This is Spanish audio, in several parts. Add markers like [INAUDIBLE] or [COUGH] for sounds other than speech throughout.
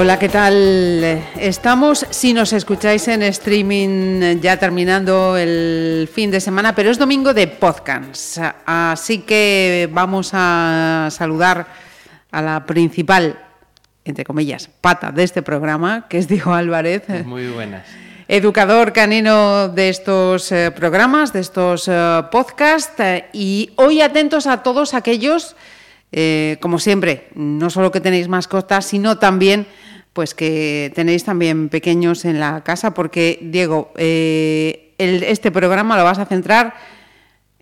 Hola, ¿qué tal? Estamos, si nos escucháis en streaming, ya terminando el fin de semana, pero es domingo de podcast. Así que vamos a saludar a la principal, entre comillas, pata de este programa, que es Diego Álvarez. Muy buenas. Educador canino de estos eh, programas, de estos eh, podcasts. y hoy atentos a todos aquellos eh, como siempre, no solo que tenéis mascotas, sino también pues que tenéis también pequeños en la casa, porque Diego, eh, este programa lo vas a centrar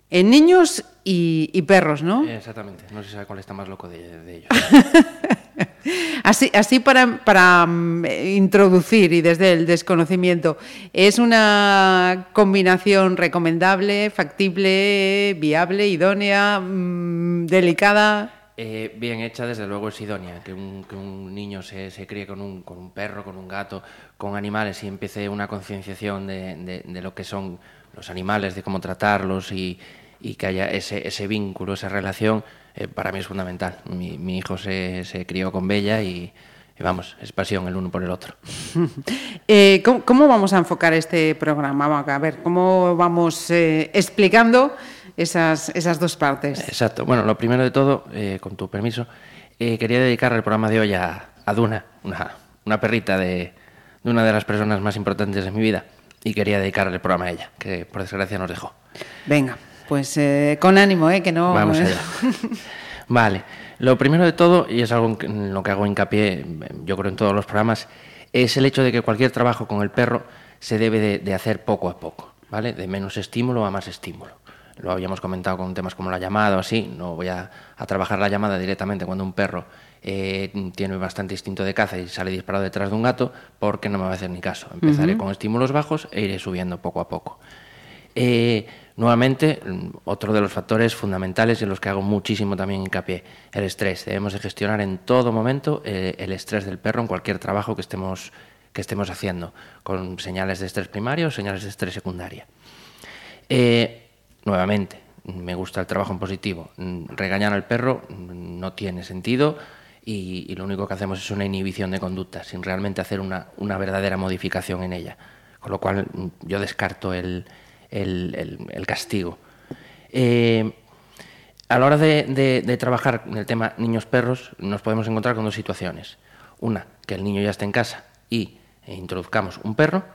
en niños y, perros, ¿no? Exactamente, no se sabe cuál está más loco de, ellos. [LAUGHS] así así para, para mm, introducir y desde el desconocimiento, ¿es una combinación recomendable, factible, viable, idónea, mm, delicada? Eh, bien hecha, desde luego es idónea. Que un, que un niño se, se críe con un, con un, perro, con un gato, con animales y empiece una concienciación de, de, de, lo que son los animales, de cómo tratarlos y, y que haya ese, ese, vínculo, esa relación, eh, para mí es fundamental. Mi, mi hijo se, se, crió con Bella y, y, vamos, es pasión el uno por el otro. [LAUGHS] eh, ¿cómo, ¿cómo, vamos a enfocar este programa? A ver, ¿cómo vamos eh, explicando? Esas, esas dos partes. Exacto. Bueno, lo primero de todo, eh, con tu permiso, eh, quería dedicar el programa de hoy a, a Duna, una, una perrita de, de, una de las personas más importantes de mi vida, y quería dedicar el programa a ella, que por desgracia nos dejó. Venga, pues eh, con ánimo, ¿eh? Que no... Vamos allá. [LAUGHS] vale. Lo primero de todo, y es algo en lo que hago hincapié, yo creo, en todos los programas, es el hecho de que cualquier trabajo con el perro se debe de, de hacer poco a poco, ¿vale? De menos estímulo a más estímulo lo habíamos comentado con temas como la llamada o así, no voy a, a trabajar la llamada directamente cuando un perro eh, tiene bastante instinto de caza y sale disparado detrás de un gato, porque no me va a hacer ni caso. Empezaré uh -huh. con estímulos bajos e iré subiendo poco a poco. Eh, nuevamente, otro de los factores fundamentales en los que hago muchísimo también hincapié, el estrés. Debemos de gestionar en todo momento eh, el estrés del perro en cualquier trabajo que estemos, que estemos haciendo, con señales de estrés primario o señales de estrés secundaria. Eh, nuevamente, me gusta el trabajo en positivo. Regañar al perro no tiene sentido y, lo único que hacemos es una inhibición de conducta, sin realmente hacer una, verdadera modificación en ella. Con lo cual yo descarto el, castigo. Eh, a la hora de, de, de trabajar en el tema niños-perros, nos podemos encontrar con dos situaciones. Una, que el niño ya esté en casa y introduzcamos un perro,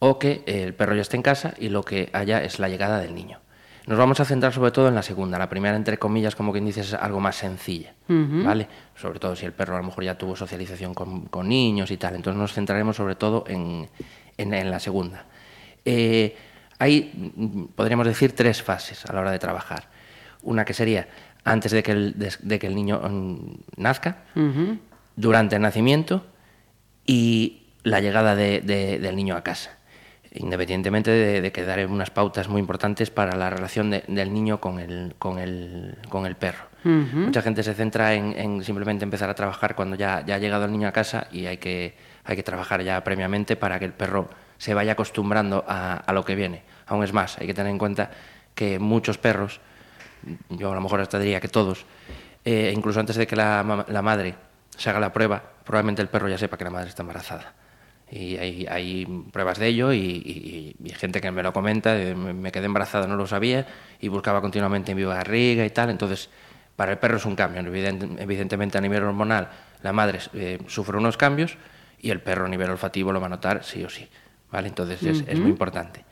o que el perro ya esté en casa y lo que haya es la llegada del niño. Nos vamos a centrar sobre todo en la segunda. La primera, entre comillas, como quien dice, es algo más sencilla, uh -huh. ¿vale? Sobre todo si el perro a lo mejor ya tuvo socialización con, con niños y tal. Entonces nos centraremos sobre todo en, en, en la segunda. Eh, hay, podríamos decir, tres fases a la hora de trabajar. Una que sería antes de que el, de, de que el niño um, nazca, uh -huh. durante el nacimiento y la llegada de, de, del niño a casa independientemente de, de, que daré unas pautas muy importantes para la relación de, del niño con el, con el, con el perro. Uh -huh. Mucha gente se centra en, en, simplemente empezar a trabajar cuando ya, ya ha llegado el niño a casa y hay que, hay que trabajar ya previamente para que el perro se vaya acostumbrando a, a lo que viene. Aún es más, hay que tener en cuenta que muchos perros, yo a lo mejor hasta diría que todos, eh, incluso antes de que la, la madre se haga la prueba, probablemente el perro ya sepa que la madre está embarazada y hay, hay pruebas de ello y, y, y, gente que me lo comenta, me quedé embarazada, no lo sabía y buscaba continuamente en mi barriga y tal, entonces para el perro es un cambio, evidentemente a nivel hormonal la madre eh, sufre unos cambios y el perro a nivel olfativo lo va a notar sí o sí, ¿vale? Entonces es, uh -huh. es muy importante.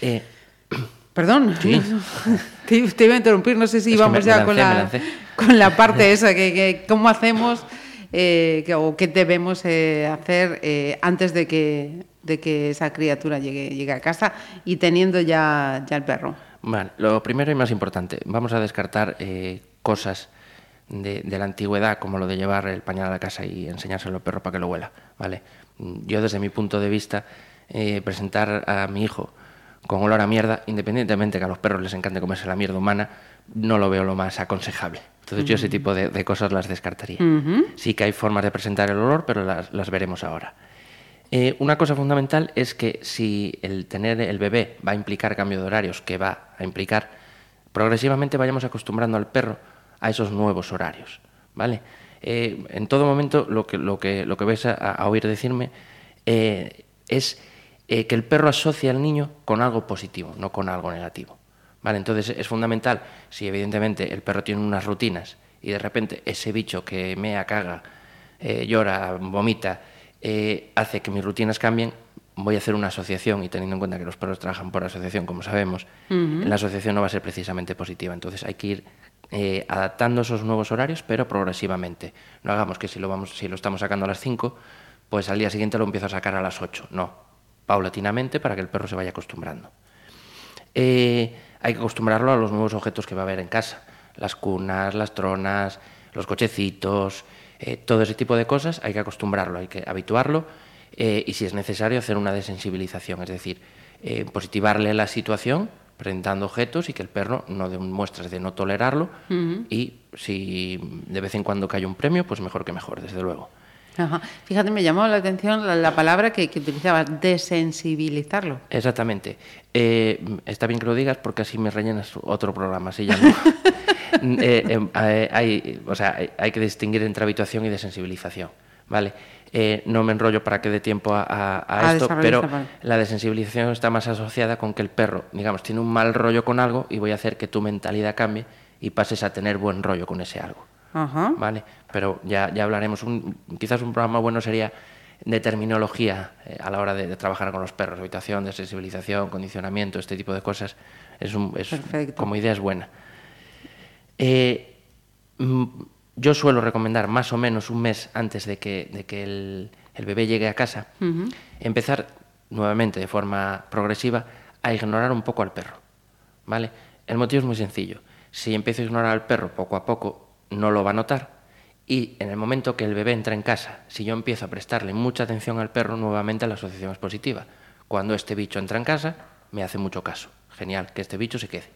Eh, [COUGHS] Perdón, sí. [LAUGHS] te, te, iba a interrumpir, no sé si es vamos ya lancé, con, la, con la parte esa, que, que cómo hacemos [LAUGHS] eh, o qué debemos eh, hacer eh, antes de que, de que esa criatura llegue, llegue a casa y teniendo ya, ya el perro. Vale, lo primero y más importante, vamos a descartar cosas de, la antigüedad, como lo de llevar el pañal a la casa y enseñárselo al perro para que lo huela. ¿vale? Yo, desde mi punto de vista, presentar a mi hijo con olor a mierda, independientemente que a los perros les encante comerse la mierda humana, no lo veo lo más aconsejable. Entonces yo ese tipo de, de cosas las descartaría. Sí que hay formas de presentar el olor, pero las, las veremos ahora. Eh, una cosa fundamental es que si el tener el bebé va a implicar cambio de horarios, que va a implicar, progresivamente vayamos acostumbrando al perro a esos nuevos horarios. ¿vale? Eh, en todo momento lo que, lo que, lo que vais a, a oír decirme eh, es eh, que el perro asocia al niño con algo positivo, no con algo negativo. ¿vale? Entonces es fundamental, si evidentemente el perro tiene unas rutinas y de repente ese bicho que mea, caga, eh, llora, vomita, eh, hace que mis rutinas cambien, voy a hacer una asociación y teniendo en cuenta que los perros trabajan por asociación, como sabemos, la asociación no va a ser precisamente positiva. Entonces hay que ir eh, adaptando esos nuevos horarios, pero progresivamente. No hagamos que si lo, vamos, si lo estamos sacando a las 5, pues al día siguiente lo empiezo a sacar a las 8. No, paulatinamente para que el perro se vaya acostumbrando. Eh, hay que acostumbrarlo a los nuevos objetos que va a haber en casa. Las cunas, las tronas, los cochecitos, eh, todo ese tipo de cosas hay que acostumbrarlo, hay que habituarlo eh, y si es necesario hacer una desensibilización, es decir, positivarle la situación presentando objetos y que el perro no dé muestras de no tolerarlo y si de vez en cuando cae un premio, pues mejor que mejor, desde luego. Ajá. Fíjate, me llamó la atención la, la palabra que, que utilizaba, desensibilizarlo. Exactamente. Eh, está bien que lo digas porque así me rellenas otro programa. [LAUGHS] Eh, eh, eh, hay, o sea, hay, hay que distinguir entre habituación y desensibilización, ¿vale? Eh, no me enrollo para que dé tiempo a, a- a A esto, pero la desensibilización está más asociada con que el perro, digamos, tiene un mal rollo con algo y voy a hacer que tu mentalidad cambie y pases a tener buen rollo con ese algo. Ajá. ¿vale? Pero ya, ya hablaremos. Un, quizás un programa bueno sería de terminología eh, a la hora de, de trabajar con los perros, habitación, de sensibilización, condicionamiento, este tipo de cosas. Es un, es, Perfecto. como idea es buena. Eh, mm, yo suelo recomendar más o menos un mes antes de que, de que el, el bebé llegue a casa, empezar nuevamente de forma progresiva a ignorar un poco al perro. ¿vale? El motivo es muy sencillo. Si empiezo a ignorar al perro poco a poco, no lo va a notar. Y en el momento que el bebé entra en casa, si yo empiezo a prestarle mucha atención al perro, nuevamente la asociación es positiva. Cuando este bicho entra en casa, me hace mucho caso. Genial, que este bicho se quede.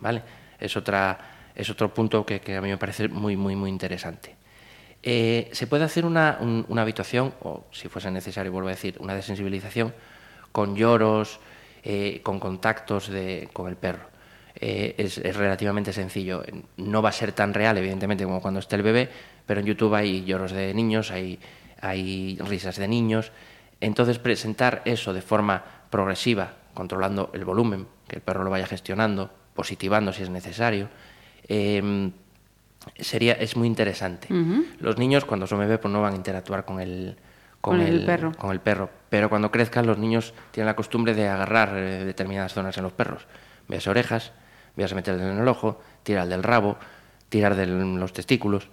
¿Vale? Es, otra, es otro punto que, que a mí me parece muy, muy, muy interesante. Eh, se puede hacer una, un- una habituación, o si fuese necesario, vuelvo a decir, una desensibilización con lloros, eh, con contactos de, con el perro. Eh, es, es relativamente sencillo. No va a ser tan real, evidentemente, como cuando esté el bebé, pero en YouTube hay lloros de niños, hay, hay risas de niños. Entonces, presentar eso de forma progresiva, controlando el volumen, que el perro lo vaya gestionando, positivando si es necesario, eh, sería es muy interesante. Los niños cuando son bebés pues no van a interactuar con el Con el perro. con el perro, pero cuando crezcan los niños tienen la costumbre de agarrar eh, determinadas zonas en los perros. Veas orejas, veas meter en el ojo, tirar del rabo, tirar de los testículos.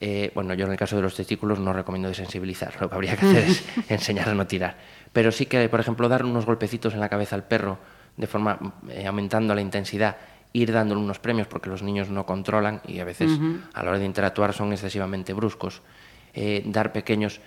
Eh, bueno, yo en el caso de los testículos no recomiendo desensibilizar, lo que habría que hacer es [LAUGHS] enseñar a no tirar. Pero sí que, por ejemplo, dar unos golpecitos en la cabeza al perro de forma eh, aumentando la intensidad, ir dándole unos premios porque los niños no controlan y a veces a la hora de interactuar son excesivamente bruscos. Eh, dar pequeños,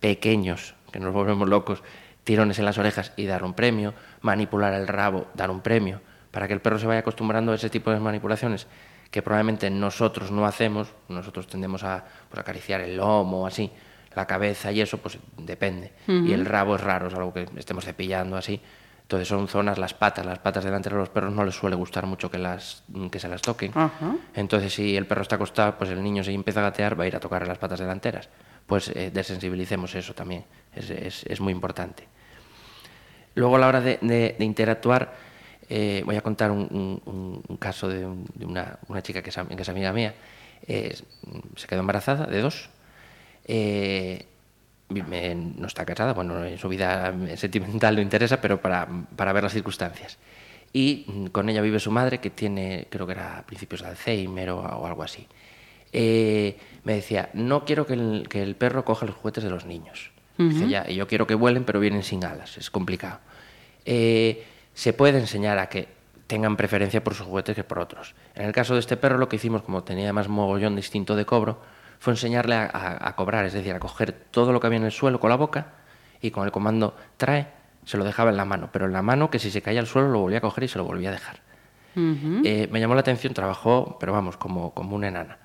pequeños, que nos volvemos locos, tirones en las orejas y dar un premio, manipular el rabo, dar un premio, para que el perro se vaya acostumbrando a ese tipo de manipulaciones que probablemente nosotros no hacemos, nosotros tendemos a pues, acariciar el lomo así, la cabeza y eso, pues depende. Y el rabo es raro, es algo que estemos cepillando así. Entonces son zonas, las patas, las patas delanteras de los perros no les suele gustar mucho que, las, que se las toquen. Entonces si el perro está acostado, pues el niño si empieza a gatear va a ir a tocar las patas delanteras. Pues eh, desensibilicemos eso también, es, es- es muy importante. Luego a la hora de, de- de interactuar, eh, voy a contar un, un- un- caso de, un- de una, una chica que es, que es amiga mía. Eh, se quedó embarazada de dos. Eh, no está casada, bueno, en su vida [LAUGHS] sentimental no interesa, pero para, para ver las circunstancias. Y mm, con ella vive su madre, que tiene, creo que era a principios de Alzheimer o, o algo así. Eh, me decía, no quiero que el, que el perro coja los juguetes de los niños. Dice, ya, y yo quiero que vuelen, pero vienen sin alas, es complicado. Eh, se puede enseñar a que tengan preferencia por sus juguetes que por otros. En el caso de este perro, lo que hicimos, como tenía más mogollón distinto de cobro, fue enseñarle a, a- a cobrar, es decir, a coger todo lo que había en el suelo con la boca y con el comando trae, se lo dejaba en la mano, pero en la mano que si se caía al suelo lo volvía a coger y se lo volvía a dejar. Eh, me llamó la atención, trabajó, pero vamos, como, como una enana.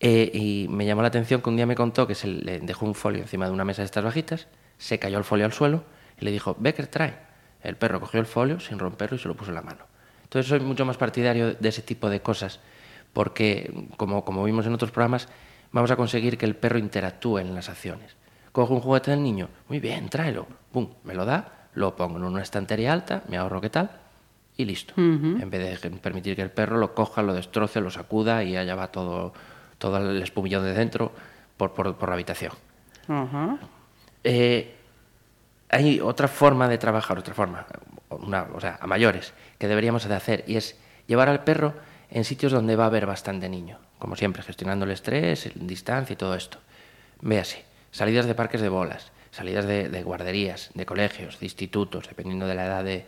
Eh, y me llamó la atención que un día me contó que se le dejó un folio encima de una mesa de estas bajitas, se cayó el folio al suelo y le dijo, Becker, trae. El perro cogió el folio sin romperlo y se lo puso en la mano. Entonces soy mucho más partidario de ese tipo de cosas, porque como, como vimos en otros programas, vamos a conseguir que el perro interactúe en las acciones. Cojo un juguete del niño, muy bien, tráelo, pum, me lo da, lo pongo en una estantería alta, me ahorro qué tal, y listo. En vez de permitir que el perro lo coja, lo destroce, lo sacuda y allá va todo todo el espumillón de dentro por, por, por la habitación. eh, hay otra forma de trabajar, otra forma, una, o sea, a mayores, que deberíamos de hacer, y es llevar al perro en sitios donde va a haber bastante niño, como siempre, gestionando el estrés, la distancia y todo esto. Véase, salidas de parques de bolas, salidas de, de guarderías, de colegios, de institutos, dependiendo de la edad de,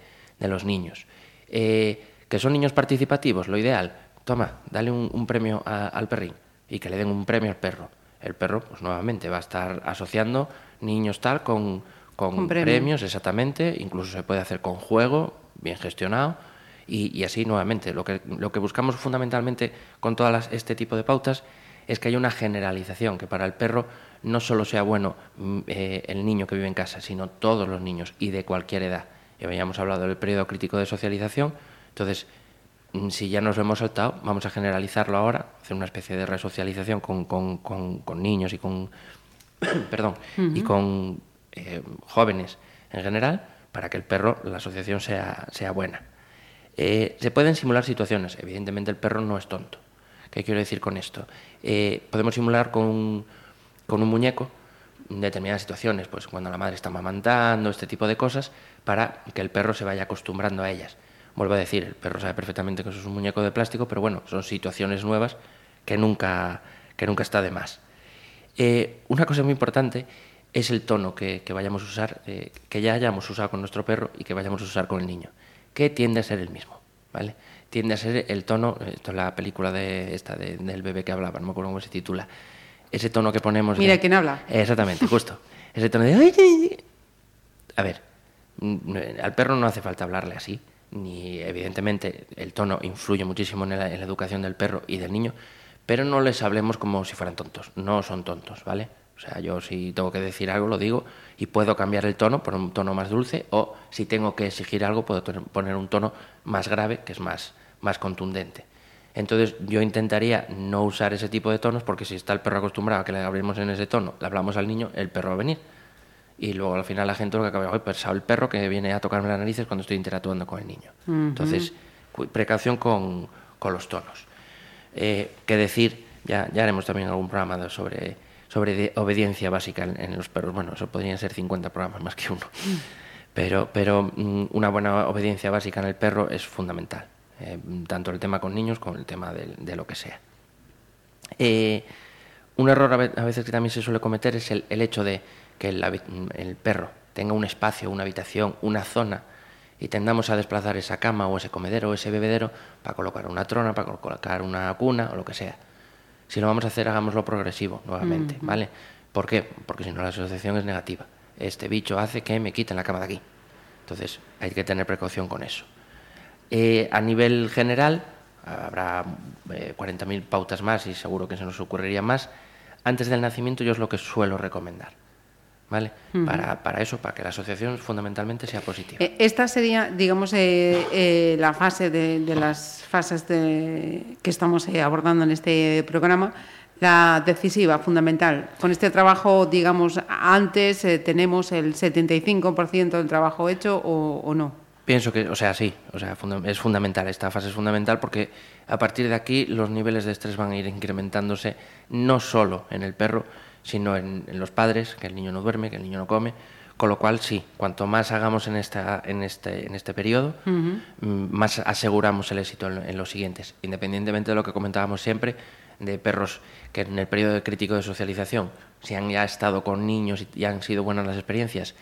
los niños. Eh, que son niños participativos, lo ideal, toma, dale un, premio al perrín y que le den un premio al perro. El perro, pues nuevamente, va a estar asociando niños tal con, con Con premio. premios, exactamente, incluso se puede hacer con juego, bien gestionado, y, y así nuevamente. Lo que, lo que buscamos fundamentalmente con todas las- este tipo de pautas es que haya una generalización, que para el perro no solo sea bueno mm, eh, el niño que vive en casa, sino todos los niños y de cualquier edad. Ya habíamos hablado del periodo crítico de socialización, entonces mm, si ya nos lo hemos saltado, vamos a generalizarlo ahora, hacer una especie de resocialización con, con- con- con niños y con, [COUGHS] perdón, y con eh, jóvenes en general, para que el perro, la asociación sea, sea buena. Eh, se pueden simular situaciones, evidentemente el perro no es tonto. ¿Qué quiero decir con esto? Eh, podemos simular con un, con un muñeco determinadas situaciones, pues cuando la madre está amamantando, este tipo de cosas, para que el perro se vaya acostumbrando a ellas. Vuelvo a decir, el perro sabe perfectamente que eso es un muñeco de plástico, pero bueno, son situaciones nuevas que nunca, que nunca está de más. Una cosa muy importante es el tono que, que vayamos a usar, eh, que ya hayamos usado con nuestro perro y que vayamos a usar con el niño, que tiende a ser el mismo, ¿vale? Tiende a ser el tono, eh, esto es la película de esta de- del bebé que hablaba, no me acuerdo cómo se titula, ese tono que ponemos... Mira de- quién habla. Eh, Exactamente, [LAUGHS] justo. Ese tono de... "Ay, ay, ay". A ver, mm, al perro no hace falta hablarle así, ni evidentemente el tono influye muchísimo en la, en la educación del perro y del niño, pero no les hablemos como si fueran tontos, no son tontos, ¿vale? O sea, yo si tengo que decir algo lo digo y puedo cambiar el tono por un tono más dulce o si tengo que exigir algo puedo poner un tono más grave que es más, más contundente. Entonces yo intentaría no usar ese tipo de tonos porque si está el perro acostumbrado a que le hablemos en ese tono, le hablamos al niño, el perro va a venir. Y luego al final la gente lo que acaba, hoy pesado el perro que viene a tocarme las narices cuando estoy interactuando con el niño. Entonces, precaución con, con los tonos. Eh, ¿Qué decir? Ya, ya haremos también algún programa sobre, sobre de- obediencia básica en, en los perros. Bueno, eso podrían ser 50 programas más que uno. Pero, pero mm, una buena obediencia básica en el perro es fundamental. eh, tanto el tema con niños como el tema de, de lo que sea. Eh, un error a ve- a veces que también se suele cometer es el, el hecho de que el, habi- el perro tenga un espacio, una habitación, una zona y tendamos a desplazar esa cama o ese comedero o ese bebedero para colocar una trona, para colocar una cuna o lo que sea. Si lo vamos a hacer, hagámoslo progresivo nuevamente, ¿vale? ¿Por qué? Porque si no la asociación es negativa. Este bicho hace que me quiten la cama de aquí. Entonces hay que tener precaución con eso. Eh, a nivel general, habrá eh, 40.000 pautas más y seguro que se nos ocurriría más. Antes del nacimiento yo es lo que suelo recomendar. ¿Vale? para, para eso, para que la asociación fundamentalmente sea positiva. Eh, Esta sería, digamos, eh, eh, la fase de, de las fases de- que estamos eh, abordando en este programa, la decisiva, fundamental. Con este trabajo, digamos, antes eh, tenemos el 75% del trabajo hecho o, o no. Pienso que, o sea, sí, o sea, es fundamental, esta fase es fundamental porque a partir de aquí los niveles de estrés van a ir incrementándose no solo en el perro, sino en, en los padres, que el niño no duerme, que el niño no come, con lo cual sí, cuanto más hagamos en, esta, en, este, en este periodo, mm, más aseguramos el éxito en, en los siguientes, independientemente de lo que comentábamos siempre, de perros que en el periodo crítico de socialización, si han ya estado con niños y han sido buenas las experiencias,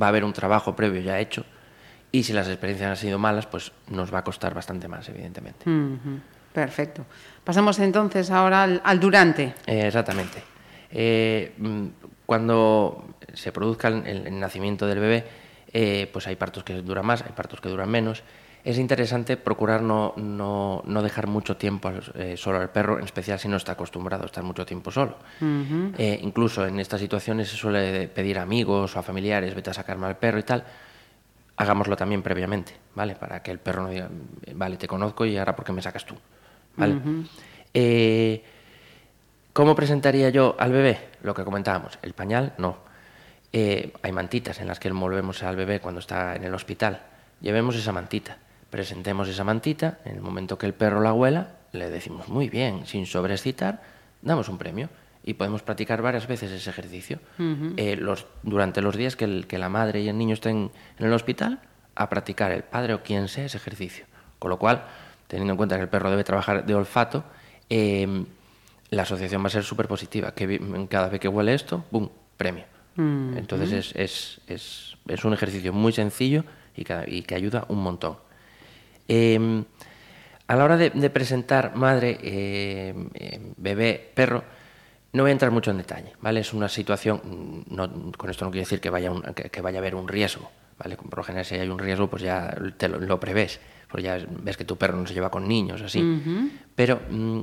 va a haber un trabajo previo ya hecho, y si las experiencias han sido malas, pues nos va a costar bastante más, evidentemente. Perfecto. Pasamos entonces ahora al, al durante. Eh, exactamente. Eh, mm, cuando se produzca el, el nacimiento del bebé, eh, pues hay partos que duran más, hay partos que duran menos. Es interesante procurar no, no, no dejar mucho tiempo eh, solo al perro, en especial si no está acostumbrado a estar mucho tiempo solo. Eh, incluso en estas situaciones se suele pedir a amigos o a familiares, vete a sacarme al perro y tal. Hagámoslo también previamente, ¿vale? Para que el perro no diga, vale, te conozco y ahora ¿por qué me sacas tú? ¿Vale? ¿Cómo presentaría yo al bebé? Lo que comentábamos, el pañal, no. Eh, hay mantitas en las que envolvemos al bebé cuando está en el hospital. Llevemos esa mantita, presentemos esa mantita, en el momento que el perro la huela, le decimos muy bien, sin sobreexcitar, damos un premio y podemos practicar varias veces ese ejercicio. Eh, los, durante los días que, el- que la madre y el niño estén en el hospital, a practicar el padre o quien sea ese ejercicio. Con lo cual, teniendo en cuenta que el perro debe trabajar de olfato, eh, la asociación va a ser súper positiva. Que cada vez que huele esto, ¡bum! Premio. Entonces es, es, es, es un ejercicio muy sencillo y que, y que ayuda un montón. Eh, a la hora de, de presentar madre, eh, eh, bebé, perro, no voy a entrar mucho en detalle, ¿vale? Es una situación, mm, no, con esto no quiero decir que vaya, un- que, que vaya a haber un riesgo, ¿vale? Por lo general, si hay un riesgo, pues ya te lo, lo prevés, porque ya ves que tu perro no se lleva con niños, así. Pero mm,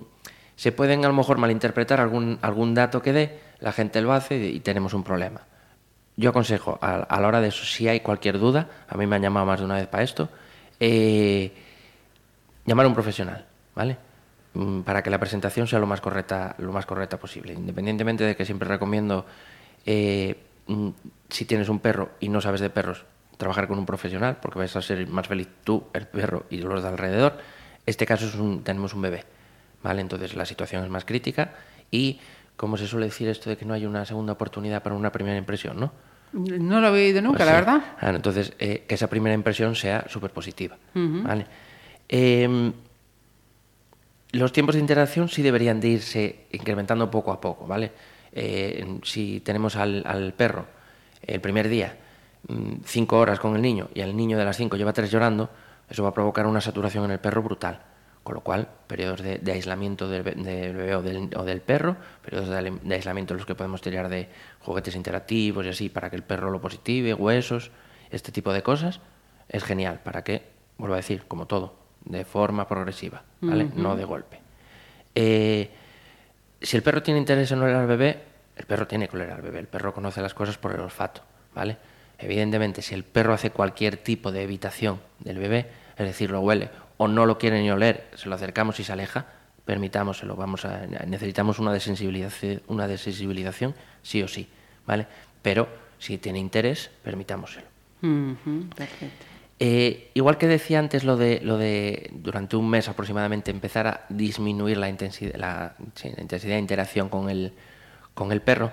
se pueden a lo mejor malinterpretar algún, algún dato que dé, la gente lo hace y, tenemos un problema. Yo aconsejo, a, a la hora de eso, si hay cualquier duda, a mí me han llamado más de una vez para esto, eh, llamar a un profesional, ¿vale? Mm, Para que la presentación sea lo más correcta, lo más correcta posible. Independientemente de que siempre recomiendo, eh, mm, si tienes un perro y no sabes de perros, trabajar con un profesional, porque vais a ser más feliz tú, el perro y los de alrededor. Este caso es un- tenemos un bebé, ¿vale? Entonces la situación es más crítica y, como se suele decir esto de que no hay una segunda oportunidad para una primera impresión, ¿no? No lo había oído nunca, Pues la verdad. Ah, entonces, eh, que esa primera impresión sea súper positiva. ¿vale? Em, los tiempos de interacción sí deberían de irse incrementando poco a poco, ¿vale? Eh, si tenemos al, al perro el primer día mm, cinco horas con el niño y el niño de las cinco lleva tres llorando, eso va a provocar una saturación en el perro brutal. Con lo cual, periodos de, de aislamiento del, del bebé o del, o del perro, periodos de, de aislamiento en los que podemos tirar de juguetes interactivos y así para que el perro lo positive, huesos, este tipo de cosas, es genial para que, vuelvo a decir, como todo, de forma progresiva, ¿vale? No de golpe. Eh, si el perro tiene interés en oler al bebé, el perro tiene que oler al bebé. El perro conoce las cosas por el olfato, ¿vale? Evidentemente, si el perro hace cualquier tipo de evitación del bebé, es decir, lo huele o no lo quiere ni oler, se lo acercamos y se aleja, permitámoselo. Vamos a, necesitamos una desensibilización, una desensibilización sí o sí, ¿vale? Pero si tiene interés, permitámoselo. Perfecto. Eh, igual que decía antes lo de, lo de durante un mes aproximadamente empezar a disminuir la intensidad, la, sí, la intensidad de interacción con el, con el perro,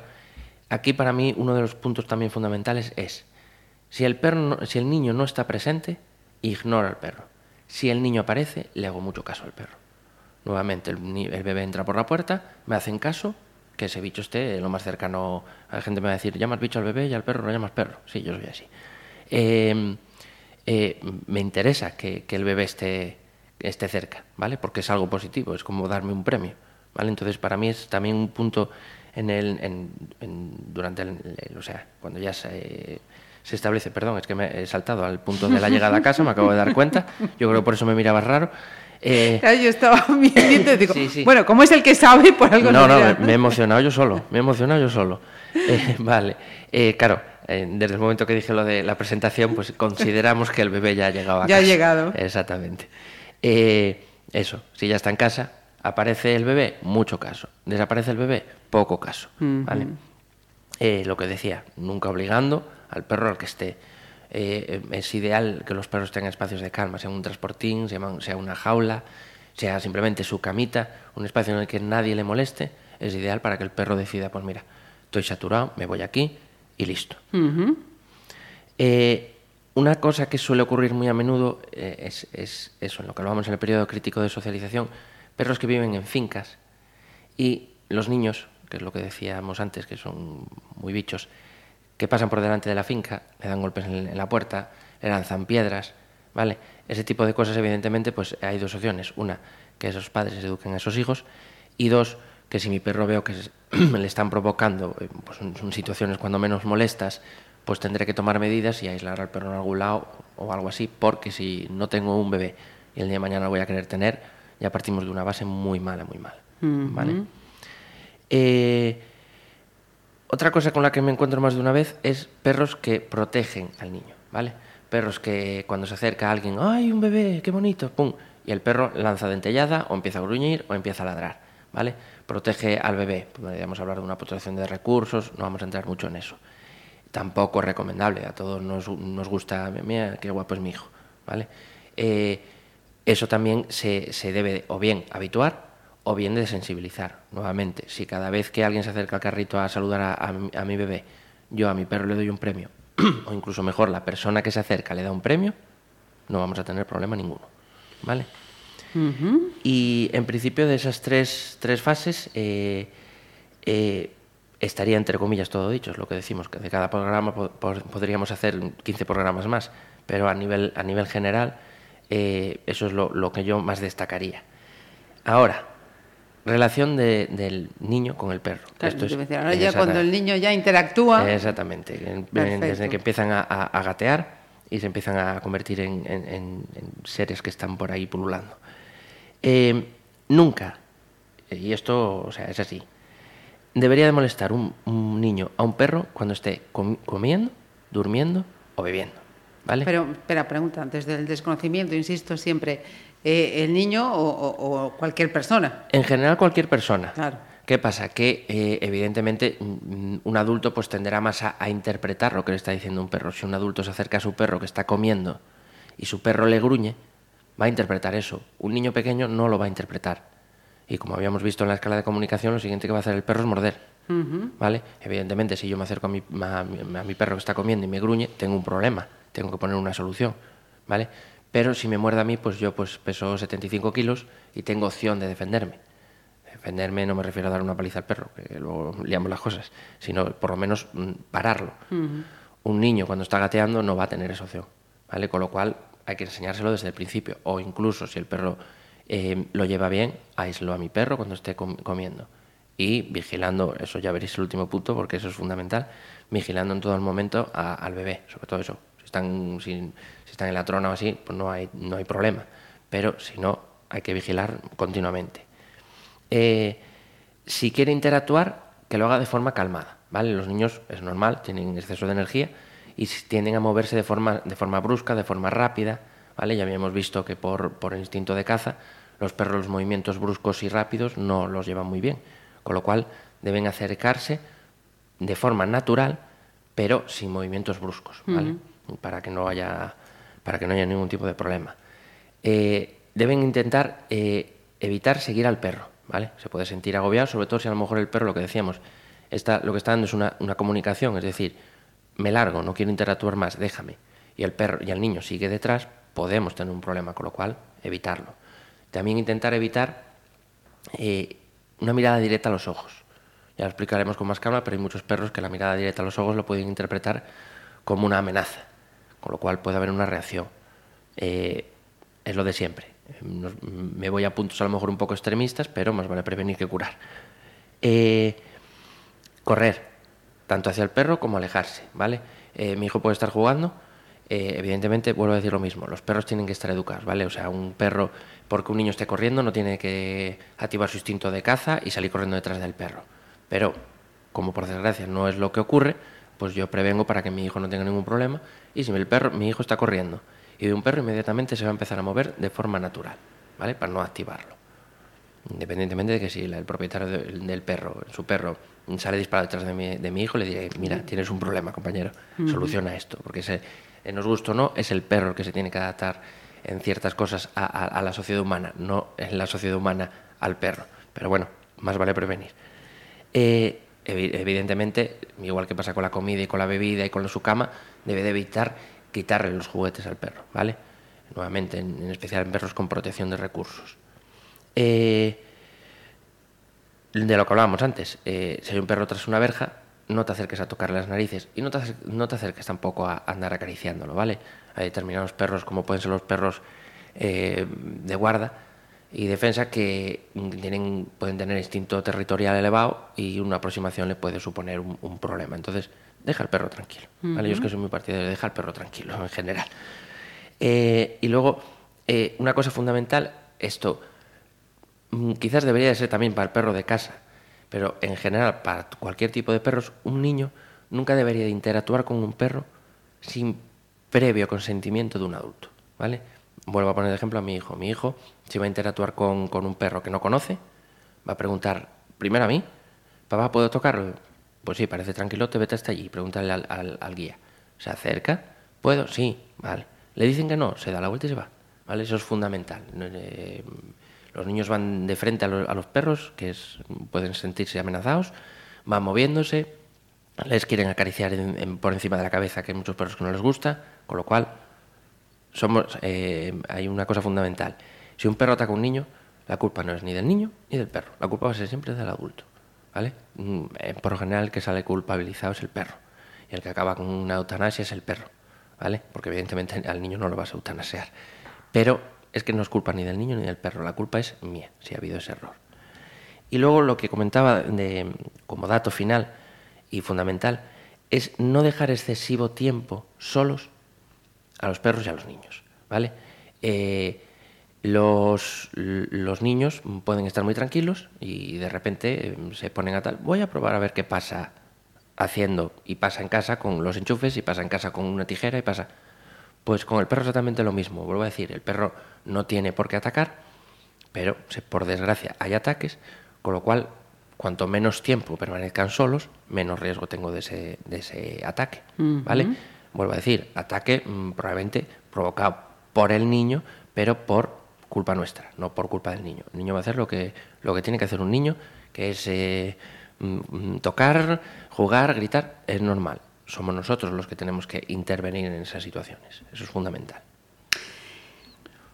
aquí para mí uno de los puntos también fundamentales es, si el, perro no- si el niño no está presente, ignora al perro. Si el niño aparece, le hago mucho caso al perro. Nuevamente, el, bebé entra por la puerta, me hacen caso, que ese bicho esté lo más cercano. La gente me va a decir, llamas bicho al bebé y al perro lo llamas perro. Sí, yo soy así. Eh, eh, me interesa que, el bebé esté, esté cerca, ¿vale? Porque es algo positivo, es como darme un premio, ¿vale? Entonces, para mí es también un punto en el, en- durante el- o sea, cuando ya se, se establece, perdón, es que me he saltado al punto de la llegada a casa, me acabo de dar cuenta, yo creo que por eso me mirabas raro. Eh, Claro, Yo estaba [LAUGHS] viendo y digo, Sí, sí. bueno, como es el que sabe, por algo no, no, dirá. me, me he emocionado yo solo, me he emocionado yo solo. Eh, [LAUGHS] vale, Eh, claro, eh, desde el momento que dije lo de la presentación, pues consideramos que el bebé ya ha llegado a Ya ha casa. llegado. Exactamente. Eh, eso, si ya está en casa, aparece el bebé, mucho caso. Desaparece el bebé, poco caso. ¿vale? Eh, lo que decía, nunca obligando al perro al que esté. Eh, es ideal que los perros tengan espacios de calma, sea un transportín, sea un- sea una jaula, sea simplemente su camita, un espacio en el que nadie le moleste. Es ideal para que el perro decida, pues mira, estoy saturado, me voy aquí y listo. Eh, una cosa que suele ocurrir muy a menudo eh, es, es eso, en lo que hablamos en el periodo crítico de socialización, perros que viven en fincas y los niños, que es lo que decíamos antes, que son muy bichos, que pasan por delante de la finca, le dan golpes en, la puerta, le lanzan piedras, ¿vale? Ese tipo de cosas, evidentemente, pues hay dos opciones. Una, que esos padres eduquen a esos hijos, y dos, que si mi perro veo que [CLEARS THROAT] le están provocando, eh, pues son, son situaciones cuando menos molestas, pues tendré que tomar medidas y aislar al perro en algún lado o algo así, porque si no tengo un bebé y el día de mañana lo voy a querer tener, ya partimos de una base muy mala, muy mala. ¿Vale? Eh, otra cosa con la que me encuentro más de una vez es perros que protegen al niño, ¿vale? Perros que cuando se acerca alguien, ¡ay, un bebé, qué bonito! ¡Pum! Y el perro lanza dentellada o empieza a gruñir o empieza a ladrar, ¿vale? Protege al bebé. Podríamos hablar de una protección de recursos, no vamos a entrar mucho en eso. Tampoco es recomendable, a todos nos, nos gusta, mira, qué guapo es mi hijo, ¿vale? Eh, eso también se, se debe o bien habituar o bien de sensibilizar. Nuevamente, si cada vez que alguien se acerca al carrito a saludar a, a, mi, a mi bebé, yo a mi perro le doy un premio, [CLEARS THROAT] o incluso mejor, la persona que se acerca le da un premio, no vamos a tener problema ninguno. ¿Vale? Y en principio de esas tres, tres fases eh, eh, estaría entre comillas todo dicho, es lo que decimos, que de cada programa po podríamos hacer 15 programas más, pero a nivel, a nivel general eh, eso es lo, lo, que yo más destacaría. Ahora, relación de, del niño con el perro. Claro, Esto es, decir, ahora ya cuando el niño ya interactúa. Exactamente, Perfecto. desde que empiezan a, a, a, gatear y se empiezan a convertir en, en, en, seres que están por ahí pululando. Eh, nunca, y esto o sea, es así, debería de molestar un, un niño a un perro cuando esté com comiendo, durmiendo o bebiendo. ¿Vale? Pero, espera, pregunta, antes del desconocimiento, insisto siempre, eh, ¿el niño o, o, o, cualquier persona? En general, cualquier persona. Claro. ¿Qué pasa? Que eh, evidentemente un adulto pues tenderá más a, a, interpretar lo que le está diciendo un perro. Si un adulto se acerca a su perro que está comiendo y su perro le gruñe, va a interpretar eso. Un niño pequeño no lo va a interpretar. Y como habíamos visto en la escala de comunicación, lo siguiente que va a hacer el perro es morder. Uh -huh. ¿Vale? Evidentemente, si yo me acerco a mi, a, a mi perro que está comiendo y me gruñe, tengo un problema tengo que poner una solución, ¿vale? Pero si me muerde a mí, pues yo pues peso 75 kilos y tengo opción de defenderme. Defenderme no me refiero a dar una paliza al perro, que luego liamos las cosas, sino por lo menos mm, pararlo. Uh -huh. Un niño cuando está gateando no va a tener esa opción, ¿vale? Con lo cual hay que enseñárselo desde el principio, o incluso si el perro eh, lo lleva bien, aíslo a mi perro cuando esté com comiendo. Y vigilando, eso ya veréis el último punto, porque eso es fundamental, vigilando en todo el momento a, al bebé, sobre todo eso, están, si, si, están en la trona o así, pues no hay, no hay problema. Pero si no, hay que vigilar continuamente. Eh, si quiere interactuar, que lo haga de forma calmada. ¿vale? Los niños es normal, tienen exceso de energía y tienden a moverse de forma, de forma brusca, de forma rápida. ¿vale? Ya habíamos visto que por, por instinto de caza, los perros los movimientos bruscos y rápidos no los llevan muy bien. Con lo cual deben acercarse de forma natural, pero sin movimientos bruscos. ¿vale? Uh -huh para que no haya, para que no haya ningún tipo de problema. Eh, deben intentar eh, evitar seguir al perro, ¿vale? Se puede sentir agobiado, sobre todo si a lo mejor el perro, lo que decíamos, está, lo que está dando es una, comunicación, es decir, me largo, no quiero interactuar más, déjame. Y el perro y el niño sigue detrás, podemos tener un problema, con lo cual evitarlo. También intentar evitar eh, una mirada directa a los ojos. Ya lo explicaremos con más calma, pero hay muchos perros que la mirada directa a los ojos lo pueden interpretar como una amenaza con lo cual puede haber una reacción. Eh, es lo de siempre. Me voy a puntos a lo mejor un poco extremistas, pero más vale prevenir que curar. Eh, correr, tanto hacia el perro como alejarse, ¿vale? Eh, mi hijo puede estar jugando, eh, evidentemente vuelvo a decir lo mismo, los perros tienen que estar educados, ¿vale? O sea, un perro, porque un niño esté corriendo, no tiene que activar su instinto de caza y salir corriendo detrás del perro. Pero, como por desgracia no es lo que ocurre, pues yo prevengo para que mi hijo no tenga ningún problema y si el perro, mi hijo está corriendo y de un perro inmediatamente se va a empezar a mover de forma natural, ¿vale? Para no activarlo. Independientemente de que si el propietario del perro, su perro, sale disparado detrás de mi, de mi hijo, le diré, mira, tienes un problema, compañero, soluciona esto, porque ese, nos gusta o no, es el perro el que se tiene que adaptar en ciertas cosas a, a, a la sociedad humana, no en la sociedad humana al perro. Pero bueno, más vale prevenir. Eh, evidentemente, igual que pasa con la comida y con la bebida y con su cama, debe de evitar quitarle los juguetes al perro, ¿vale? Nuevamente, en, especial en perros con protección de recursos. Eh, de lo que hablábamos antes, eh, si hay un perro tras una verja, no te acerques a tocarle las narices y no te, no te acerques tampoco a andar acariciándolo, ¿vale? Hay determinados perros, como pueden ser los perros eh, de guarda, y defensa que tienen, pueden tener instinto territorial elevado y una aproximación le puede suponer un, un, problema. Entonces, deja al perro tranquilo. ¿vale? Yo es que soy muy partidario de dejar al perro tranquilo en general. Eh, y luego, eh, una cosa fundamental, esto mm, quizás debería de ser también para el perro de casa, pero en general para cualquier tipo de perros, un niño nunca debería de interactuar con un perro sin previo consentimiento de un adulto, ¿vale? Vuelvo a poner de ejemplo a mi hijo. Mi hijo, si va a interactuar con, con un perro que no conoce, va a preguntar primero a mí, papá, ¿puedo tocarlo? Pues sí, parece tranquilote, vete hasta allí, pregúntale al, al, guía. ¿Se acerca? ¿Puedo? Sí, vale. Le dicen que no, se da la vuelta y se va. ¿Vale? Eso es fundamental. Eh, los niños van de frente a los, a los perros, que es, pueden sentirse amenazados, van moviéndose, les quieren acariciar por encima de la cabeza, que hay muchos perros que no les gusta, con lo cual somos, eh, hay una cosa fundamental. Si un perro ataca a un niño, la culpa no es ni del niño ni del perro, la culpa va a ser siempre del adulto. ¿vale? Mm, eh, por lo general el que sale culpabilizado es el perro y el que acaba con una eutanasia es el perro, ¿vale? Porque evidentemente al niño no lo vas a eutanasear. Pero es que no es culpa ni del niño ni del perro, la culpa es mía, si ha habido ese error. Y luego lo que comentaba como dato final y fundamental es no dejar excesivo tiempo solos a los perros y a los niños, ¿vale? Eh, los, los, niños pueden estar muy tranquilos y de repente eh, se ponen a tal, voy a probar a ver qué pasa haciendo y pasa en casa con los enchufes y pasa en casa con una tijera y pasa... Pues con el perro exactamente lo mismo, vuelvo a decir, el perro no tiene por qué atacar, pero por desgracia hay ataques, con lo cual cuanto menos tiempo permanezcan solos, menos riesgo tengo de ese, de ese ataque, -huh. Vuelvo a decir, ataque mmm, probablemente provocado por el niño, pero por culpa nuestra, no por culpa del niño. El niño va a hacer lo que, lo que tiene que hacer un niño, que es eh, tocar, jugar, gritar, es normal. Somos nosotros los que tenemos que intervenir en esas situaciones. Eso es fundamental.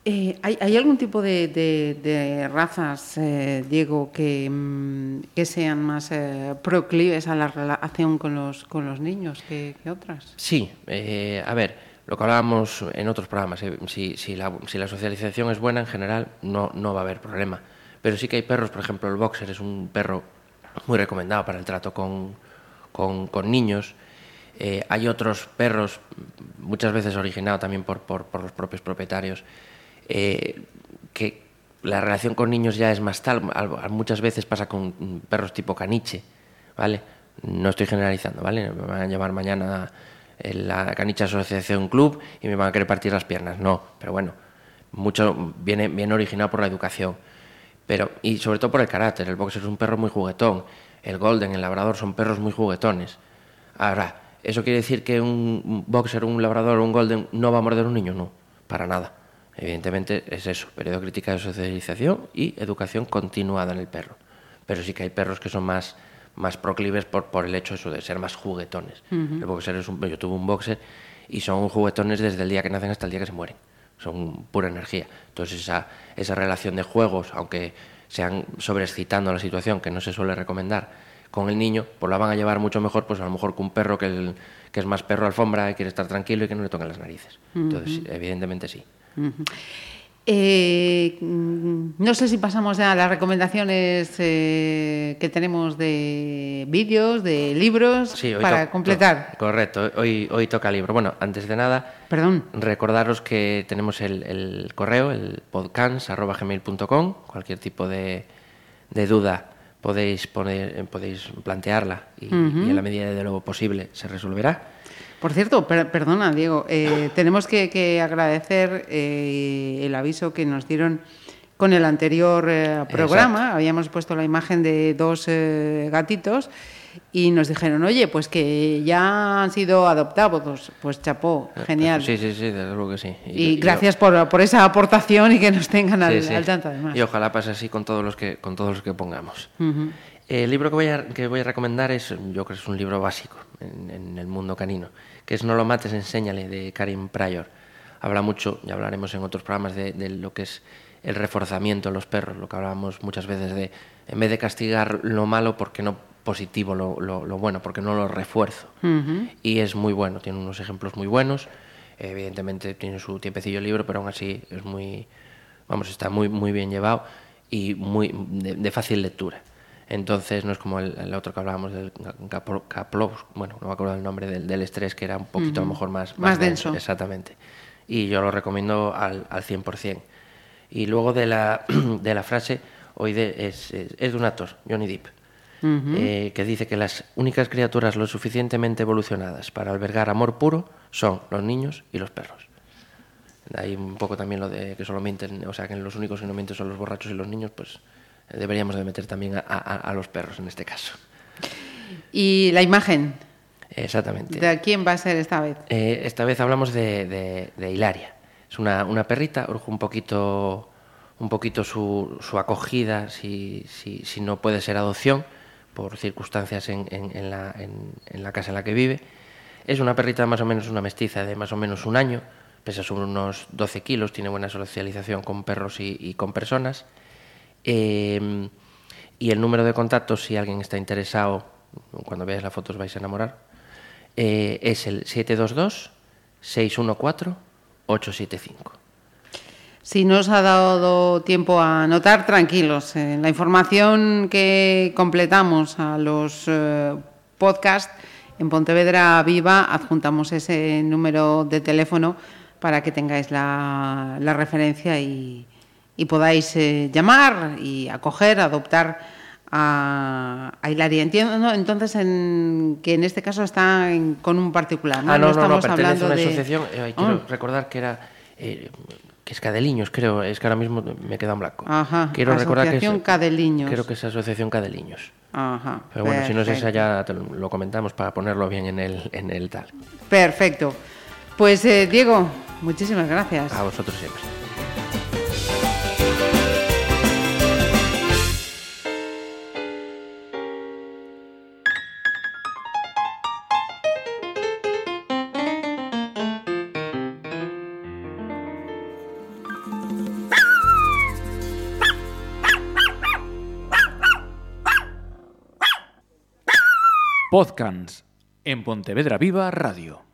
Eh, ¿hay, ¿hay, algún tipo de, de, razas, eh, Diego, que, mm, sean más eh, proclives a la relación con los, con los niños que, otras? Sí, eh, a ver, lo que hablábamos en otros programas, si, la, si, la, socialización es buena en general no, no va a haber problema. Pero sí que hay perros, por ejemplo, el boxer es un perro muy recomendado para el trato con, con, niños. Hay otros perros, muchas veces originados también por, por los propios propietarios, eh, que la relación con niños ya es más tal. Muchas veces pasa con perros tipo caniche, ¿vale? No estoy generalizando, ¿vale? Me van a llamar mañana la caniche asociación club y me van a querer partir las piernas. No, pero bueno, mucho viene, viene originado por la educación. Pero, y sobre todo por el carácter. El boxer es un perro muy juguetón. El golden, el labrador son perros muy juguetones. Ahora, ¿eso quiere decir que un boxer, un labrador un golden no va a morder un niño? No, para nada. Evidentemente es eso, periodo crítica de socialización y educación continuada en el perro. Pero sí que hay perros que son más, más proclives por, por el hecho eso de ser más juguetones. Uh -huh. El boxer es un, yo tuve un boxer y son juguetones desde el día que nacen hasta el día que se mueren. Son pura energía. Entonces esa, esa relación de juegos, aunque sean sobreexcitando la situación, que no se suele recomendar, con el niño, pues la van a llevar mucho mejor, pues a lo mejor que un perro que, el, que es más perro alfombra y quiere estar tranquilo y que no le toquen las narices. Uh -huh. Entonces, evidentemente sí. Uh -huh. Eh, no sé si pasamos ya a las recomendaciones eh, que tenemos de vídeos, de libros, sí, para completar. To correcto, hoy, hoy toca libro. Bueno, antes de nada, Perdón. recordaros que tenemos el, el correo, el podcast.gmail.com, cualquier tipo de, de, duda podéis, poner, podéis plantearla y, uh -huh. y, en la medida de lo posible se resolverá. Por cierto, per perdona, Diego, eh, [LAUGHS] tenemos que, que agradecer eh, el aviso que nos dieron con el anterior eh, programa. Exacto. Habíamos puesto la imagen de dos eh, gatitos y nos dijeron, oye, pues que ya han sido adoptados. Pues chapó, genial. Sí, sí, sí, desde luego que sí. Y, y gracias y, por, por, esa aportación y que nos tengan al, sí, sí. al tanto además. Y ojalá pase así con todos los que, con todos los que pongamos. Uh -huh. El libro que voy, a, que voy a recomendar es, yo creo que es un libro básico en, en, el mundo canino, que es No lo mates, enséñale, de Karim Pryor. Habla mucho, ya hablaremos en otros programas, de, de lo que es el reforzamiento en los perros, lo que hablábamos muchas veces de, en vez de castigar lo malo, porque no positivo lo, lo, lo bueno? Porque no lo refuerzo. Uh -huh. Y es muy bueno, tiene unos ejemplos muy buenos, evidentemente tiene su tiempecillo el libro, pero aún así es muy, vamos, está muy, muy bien llevado y muy de, de fácil lectura. Entonces no es como el, el otro que hablábamos del Kaplo- Kaplovsk, bueno, no me acuerdo el nombre del, del estrés, que era un poquito a lo mejor más, Más denso. Exactamente. Y yo lo recomiendo al, al 100%. Y luego de la, [CLEARS THROAT] de la frase, hoy de, es, es, es de un actor, Johnny Depp, eh, que dice que las únicas criaturas lo suficientemente evolucionadas para albergar amor puro son los niños y los perros. De ahí un poco también lo de que solo mienten, o sea, que los únicos que no mienten son los borrachos y los niños, pues deberíamos de meter también a, a- a los perros en este caso. Y la imagen, Exactamente. ¿de quién va a ser esta vez? Eh, esta vez hablamos de, de- de Hilaria. Es una, una perrita, urge un poquito, un poquito su, su acogida, si, si, si no puede ser adopción, por circunstancias en, en- en la, en- la casa en la que vive. Es una perrita más o menos una mestiza de más o menos un año, pesa sobre unos 12 kilos, tiene buena socialización con perros y, y con personas. Eh, y el número de contactos, si alguien está interesado, cuando veáis las fotos vais a enamorar, eh, es el 722-614-875. Si no os ha dado tiempo a anotar, tranquilos. En la información que completamos a los eh, podcasts en Pontevedra Viva adjuntamos ese número de teléfono para que tengáis la referencia y, y podáis eh, llamar y acoger, adoptar a, a Hilaria. Entiendo, ¿no? entonces, en, que en este caso está en- con un particular. No, ah, no, no, no, estamos pertenece a hablando una de... asociación, eh, quiero Ah. recordar que era... eh, que es Cadeliños, creo, es que ahora mismo me queda en blanco. Ajá, Quiero recordar que es, Cadeliños. Creo que es Asociación Cadeliños. Ajá, Pero bueno, si no es esa ya te lo, lo comentamos para ponerlo bien en el, en el tal. Perfecto. Pues eh, Diego, muchísimas gracias. A vosotros siempre. Podcast en Pontevedra Viva Radio.